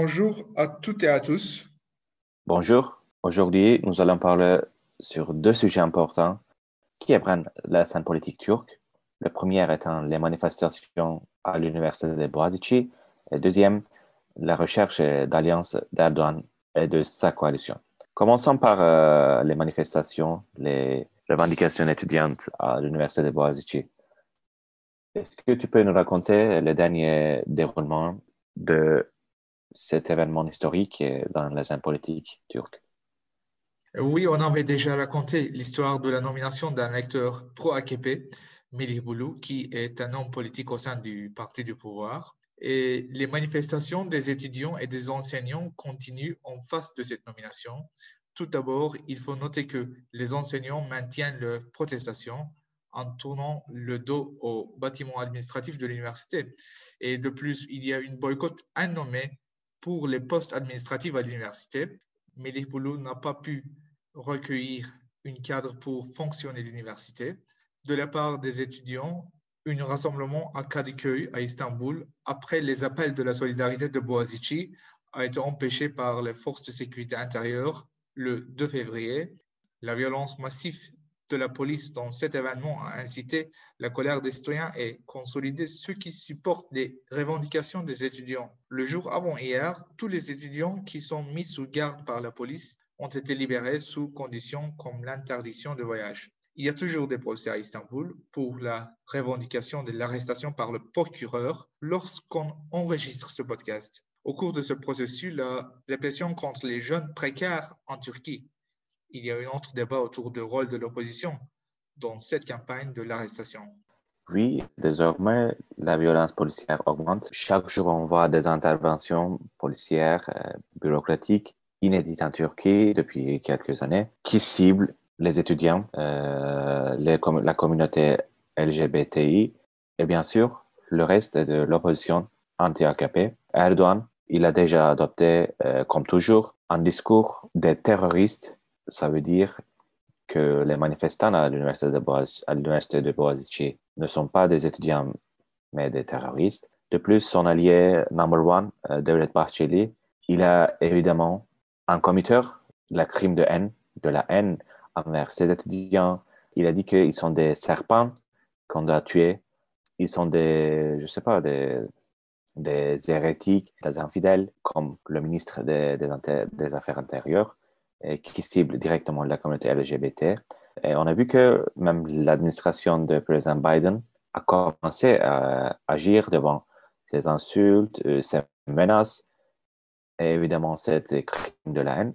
bonjour à toutes et à tous. Bonjour. Aujourd'hui, nous allons parler sur deux sujets importants qui apprennent la scène politique turque. Le premier étant les manifestations à l'université de Boğaziçi et le deuxième, la recherche d'alliance d'Erdogan et de sa coalition. Commençons par euh, les manifestations, les revendications étudiantes à l'université de Boğaziçi. Est-ce que tu peux nous raconter le dernier déroulement de cet événement historique dans la scène politique turque Oui, on avait déjà raconté l'histoire de la nomination d'un lecteur pro-AKP, Melih Boulou, qui est un homme politique au sein du parti du pouvoir. Et les manifestations des étudiants et des enseignants continuent en face de cette nomination. Tout d'abord, il faut noter que les enseignants maintiennent leurs protestations en tournant le dos au bâtiment administratif de l'université. Et de plus, il y a une boycott nommé pour les postes administratifs à l'université. Boulou n'a pas pu recueillir une cadre pour fonctionner l'université. De la part des étudiants, un rassemblement à Kadıköy, à Istanbul, après les appels de la solidarité de Boazici, a été empêché par les forces de sécurité intérieure le 2 février. La violence massive de la police dans cet événement a incité la colère des citoyens et consolidé ceux qui supportent les revendications des étudiants. Le jour avant hier, tous les étudiants qui sont mis sous garde par la police ont été libérés sous conditions comme l'interdiction de voyage. Il y a toujours des procès à Istanbul pour la revendication de l'arrestation par le procureur lorsqu'on enregistre ce podcast. Au cours de ce processus, la répression contre les jeunes précaires en Turquie il y a un autre débat autour du rôle de l'opposition dans cette campagne de l'arrestation. Oui, désormais, la violence policière augmente. Chaque jour, on voit des interventions policières, euh, bureaucratiques, inédites en Turquie depuis quelques années, qui ciblent les étudiants, euh, la communauté LGBTI et bien sûr le reste de l'opposition anti-AKP. Erdogan, il a déjà adopté, euh, comme toujours, un discours des terroristes ça veut dire que les manifestants à l'université de, Boaz, de Boğaziçi ne sont pas des étudiants, mais des terroristes. De plus, son allié number one, euh, Devlet Bahçeli, il a évidemment un committeur la crime de haine, de la haine envers ses étudiants. Il a dit qu'ils sont des serpents qu'on doit tuer. Ils sont des, je sais pas, des, des hérétiques, des infidèles, comme le ministre des, des Affaires intérieures qui cible directement la communauté LGBT. Et on a vu que même l'administration de président Biden a commencé à agir devant ces insultes, euh, ces menaces et évidemment cette crime de la haine.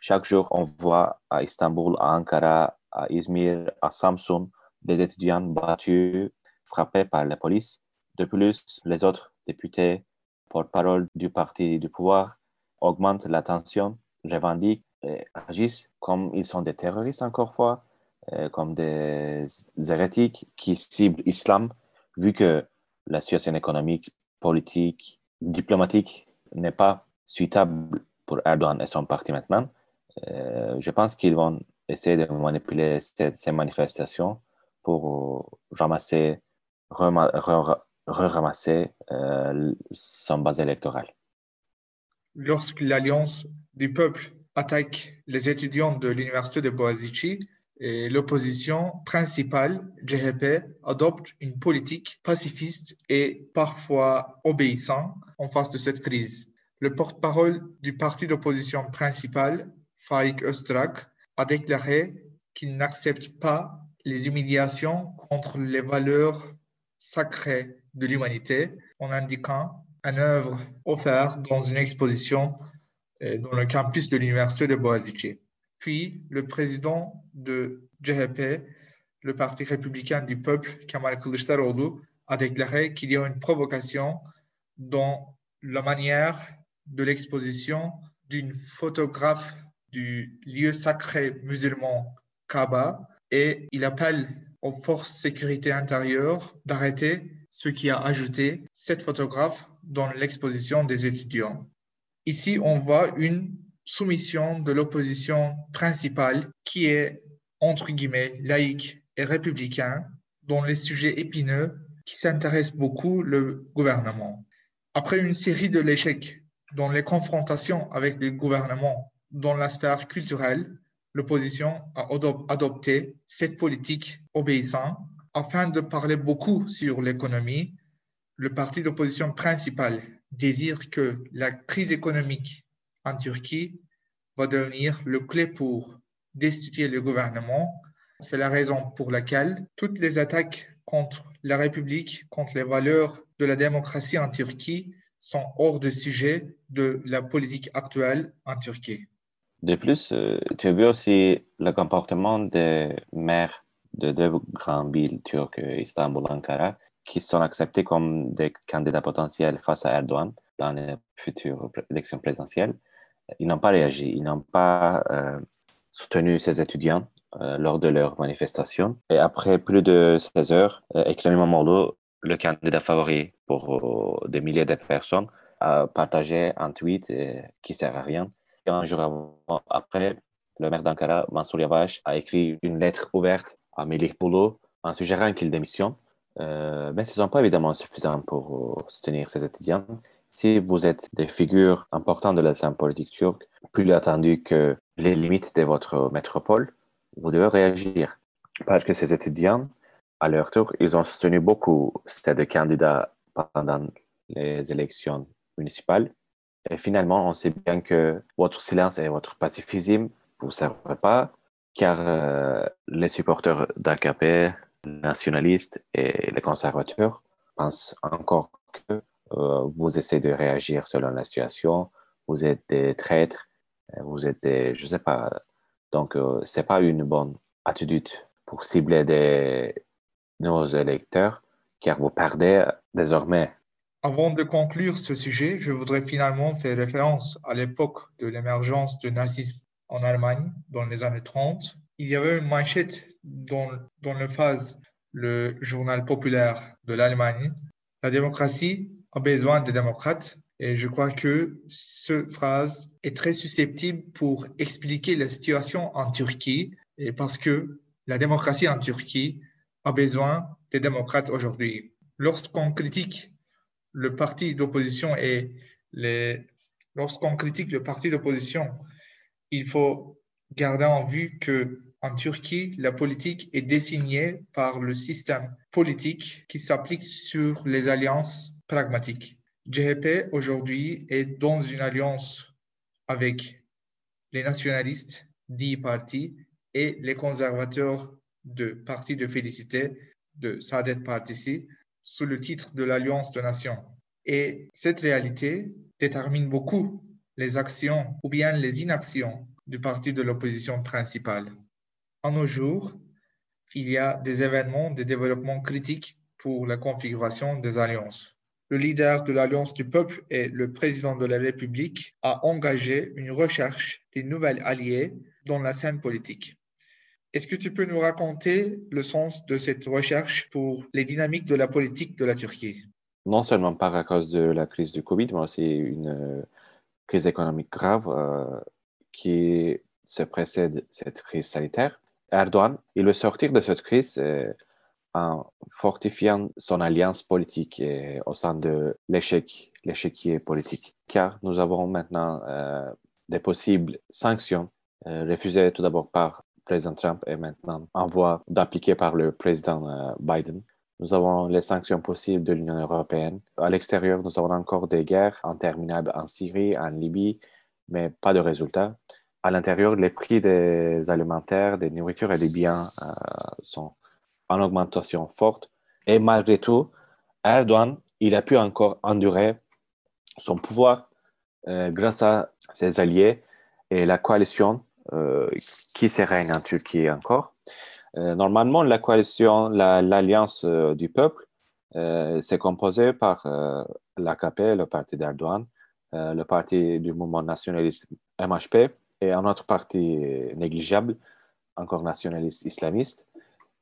Chaque jour, on voit à Istanbul, à Ankara, à Izmir, à Samsun, des étudiants battus, frappés par la police. De plus, les autres députés, porte-parole du parti du pouvoir, augmentent la tension, revendiquent euh, agissent comme ils sont des terroristes encore fois, euh, comme des hérétiques qui ciblent l'islam, vu que la situation économique, politique, diplomatique n'est pas suitable pour Erdogan et son parti maintenant. Euh, je pense qu'ils vont essayer de manipuler ces, manifestations pour ramasser, re-ramasser son base électorale. Lorsque l'Alliance du peuple attaque les étudiants de l'université de Boazici et l'opposition principale, GHP, adopte une politique pacifiste et parfois obéissante en face de cette crise. Le porte-parole du parti d'opposition principal, Faik Öztrak, a déclaré qu'il n'accepte pas les humiliations contre les valeurs sacrées de l'humanité en indiquant une œuvre offerte dans une exposition dans le campus de l'université de Boazici. Puis, le président de GHP, le Parti républicain du peuple, Kemal Kılıçdaroğlu, a déclaré qu'il y a une provocation dans la manière de l'exposition d'une photographe du lieu sacré musulman Kaaba et il appelle aux forces sécurité intérieure d'arrêter ce qui a ajouté cette photographe dans l'exposition des étudiants. Ici, on voit une soumission de l'opposition principale qui est, entre guillemets, laïque et républicain, dont les sujets épineux qui s'intéressent beaucoup le gouvernement. Après une série de l'échec Dans les confrontations avec les gouvernements dans la sphère culturelle, l'opposition a adopté cette politique obéissante afin de parler beaucoup sur l'économie. Le parti d'opposition principal désire que la crise économique en Turquie va devenir le clé pour destituer le gouvernement. C'est la raison pour laquelle toutes les attaques contre la République, contre les valeurs de la démocratie en Turquie sont hors de sujet de la politique actuelle en Turquie. De plus, euh, tu as vu aussi le comportement des maires de deux grandes villes turques, Istanbul et Ankara, qui sont acceptés comme des candidats potentiels face à Erdogan dans les futures élections présidentielles. Ils n'ont pas réagi, ils n'ont pas euh, soutenu ces étudiants euh, lors de leur manifestation. Et après plus de 16 heures, Ekrem İmamoğlu, le candidat favori pour des milliers de personnes, a partagé un tweet qui sert à rien un jour après, le maire d'Ankara, Mansour Yavaş, a écrit une lettre ouverte à Melih Boulou en suggérant qu'il démissionne. Euh, mais ce n'est pas évidemment suffisant pour euh, soutenir ces étudiants. Si vous êtes des figures importantes de la scène politique turque, plus attendu que les limites de votre métropole, vous devez réagir. Parce que ces étudiants, à leur tour, ils ont soutenu beaucoup ces candidats pendant les élections municipales. Et finalement, on sait bien que votre silence et votre pacifisme ne vous servent pas, car euh, les supporters d'AKP, nationalistes et les conservateurs pensent encore que euh, vous essayez de réagir selon la situation, vous êtes des traîtres, euh, vous êtes des, je ne sais pas. Donc, ce n'est pas une bonne attitude pour cibler des, nos électeurs, car vous perdez désormais avant de conclure ce sujet, je voudrais finalement faire référence à l'époque de l'émergence du nazisme en Allemagne dans les années 30. Il y avait une manchette dans, dans le phase, le journal populaire de l'Allemagne. La démocratie a besoin de démocrates. Et je crois que cette phrase est très susceptible pour expliquer la situation en Turquie, et parce que la démocratie en Turquie a besoin des démocrates aujourd'hui. Lorsqu'on critique le parti d'opposition et les... lorsqu'on critique le parti d'opposition, il faut garder en vue que en Turquie, la politique est désignée par le système politique qui s'applique sur les alliances pragmatiques. GHP aujourd'hui est dans une alliance avec les nationalistes, dix partis, et les conservateurs de parti de félicité de Saadet Partisi, sous le titre de l'Alliance de nations. Et cette réalité détermine beaucoup les actions ou bien les inactions du parti de l'opposition principale. En nos jours, il y a des événements de développement critiques pour la configuration des alliances. Le leader de l'Alliance du peuple et le président de la République a engagé une recherche des nouvelles alliés dans la scène politique. Est-ce que tu peux nous raconter le sens de cette recherche pour les dynamiques de la politique de la Turquie? Non seulement par à cause de la crise du Covid, mais aussi une euh, crise économique grave euh, qui se précède cette crise sanitaire. Erdogan, il veut sortir de cette crise euh, en fortifiant son alliance politique au sein de l'échec, l'échiquier politique. Car nous avons maintenant des possibles sanctions refusées tout d'abord par président Trump est maintenant en voie d'appliquer par le président Biden. Nous avons les sanctions possibles de l'Union européenne. À l'extérieur, nous avons encore des guerres interminables en Syrie, en Libye, mais pas de résultats. À l'intérieur, les prix des alimentaires, des nourritures et des biens euh, sont en augmentation forte. Et malgré tout, Erdogan, il a pu encore endurer son pouvoir euh, grâce à ses alliés et la coalition euh, qui se règne en Turquie encore. Normalement, la coalition, l'alliance du peuple, c'est composé par l'AKP, le parti d'Erdogan, le parti du mouvement nationaliste MHP et un autre parti négligeable, encore nationaliste islamiste.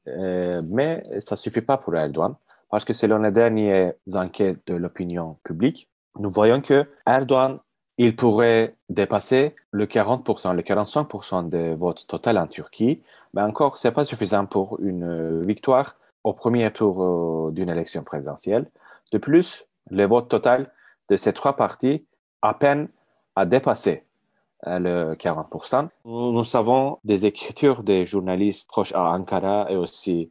mais ça ne suffit pas pour Erdogan, parce que selon les dernières enquêtes de l'opinion publique, nous voyons que Erdogan il pourrait dépasser le 40%, le 45% des votes total en Turquie, mais encore, ce n'est pas suffisant pour une victoire au premier tour euh, d'une élection présidentielle. De plus, le vote total de ces trois partis à peine à dépasser euh, le 40%. Nous, savons des écritures des journalistes proches à Ankara et aussi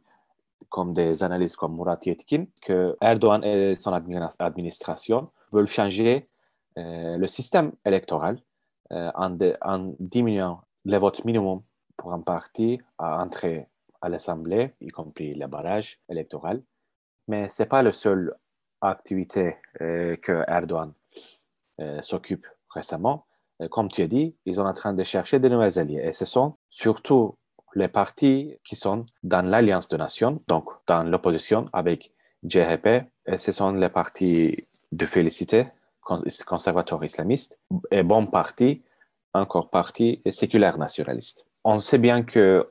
comme des analystes comme Murat Yetkin que Erdogan et son administration veulent changer euh, le système électoral euh, en, diminuant le vote minimum pour un parti à entrer à l'Assemblée, y compris les barrages électoraux. Mais ce n'est pas la seule activité que Erdogan s'occupe récemment. Euh, comme tu as dit, ils sont en train de chercher de nouveaux alliés. Et ce sont surtout les partis qui sont dans l'Alliance des Nations, donc dans l'opposition avec JHP, et ce sont les partis de félicité, conservateurs islamistes, et bon parti, encore parti séculaire nationaliste. On sait bien que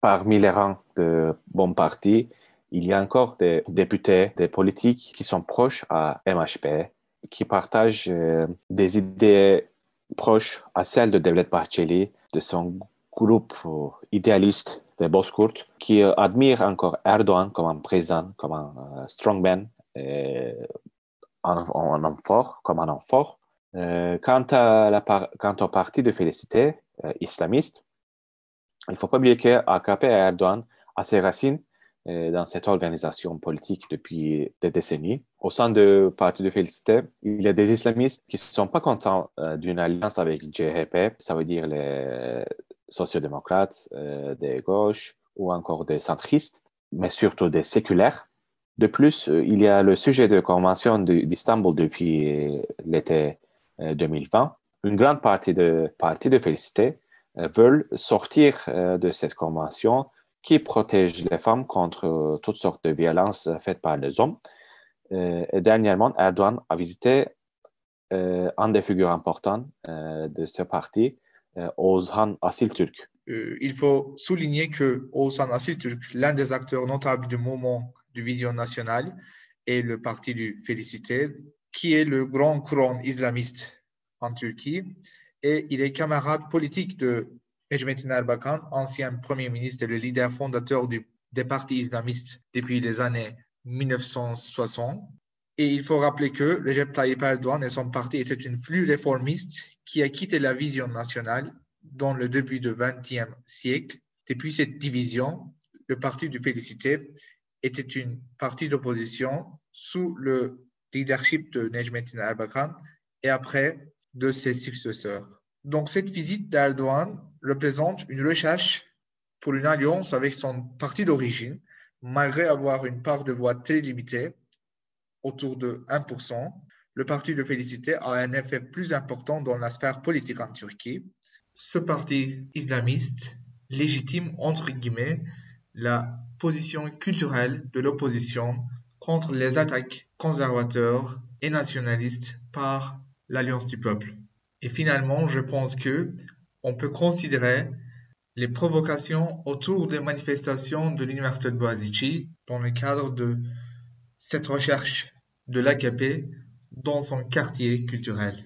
parmi les rangs de bons partis, il y a encore des députés, des politiques qui sont proches à MHP, qui partagent euh, des idées proche à celle de Devlet Bahçeli, de son groupe euh, idéaliste de Bozkurt, qui euh, admire encore Erdogan comme un président, comme un euh, strongman, un, homme fort, comme un homme fort. quant, à la, quant au parti de félicité islamiste, il ne faut pas oublier qu'AKP et Erdogan a ses racines dans cette organisation politique depuis des décennies. Au sein du Parti de Félicité, il y a des islamistes qui ne sont pas contents euh, d'une alliance avec JHP, ça veut dire les sociodémocrates, euh, des gauches ou encore des centristes, mais surtout des séculaires. De plus, euh, il y a le sujet de convention d'Istanbul depuis l'été 2020. Une grande partie de Parti de Félicité veulent sortir de cette convention qui protège les femmes contre euh, toutes sortes de violences faites par les hommes. Euh, et dernièrement, Erdogan a visité euh, un des figures importantes de ce parti, Ozhan Asiltürk. il faut souligner que Ozhan Asiltürk, l'un des acteurs notables du mouvement de vision nationale, est le parti du Félicité, qui est le grand courant islamiste en Turquie. Et il est camarade politique de Necmettin Erbakan, ancien Premier ministre et le leader fondateur du, des partis islamistes depuis les années 1960. Et il faut rappeler que Recep Tayyip Erdogan et son parti étaient une flux réformiste qui a quitté la vision nationale dans le début du XXe siècle. Depuis cette division, le parti du Félicité était une partie d'opposition sous le leadership de Necmettin Erbakan et après de ses successeurs. Donc cette visite d'Erdogan représente une recherche pour une alliance avec son parti d'origine, malgré avoir une part de voix très limitée, autour de 1%. Le parti de Félicité a un effet plus important dans la sphère politique en Turquie. Ce parti islamiste légitime, entre guillemets, la position culturelle de l'opposition contre les attaques conservateurs et nationalistes par l'Alliance du peuple. Et finalement, je pense que on peut considérer les provocations autour des manifestations de l'Université de Boğaziçi dans le cadre de cette recherche de l'AKP dans son quartier culturel.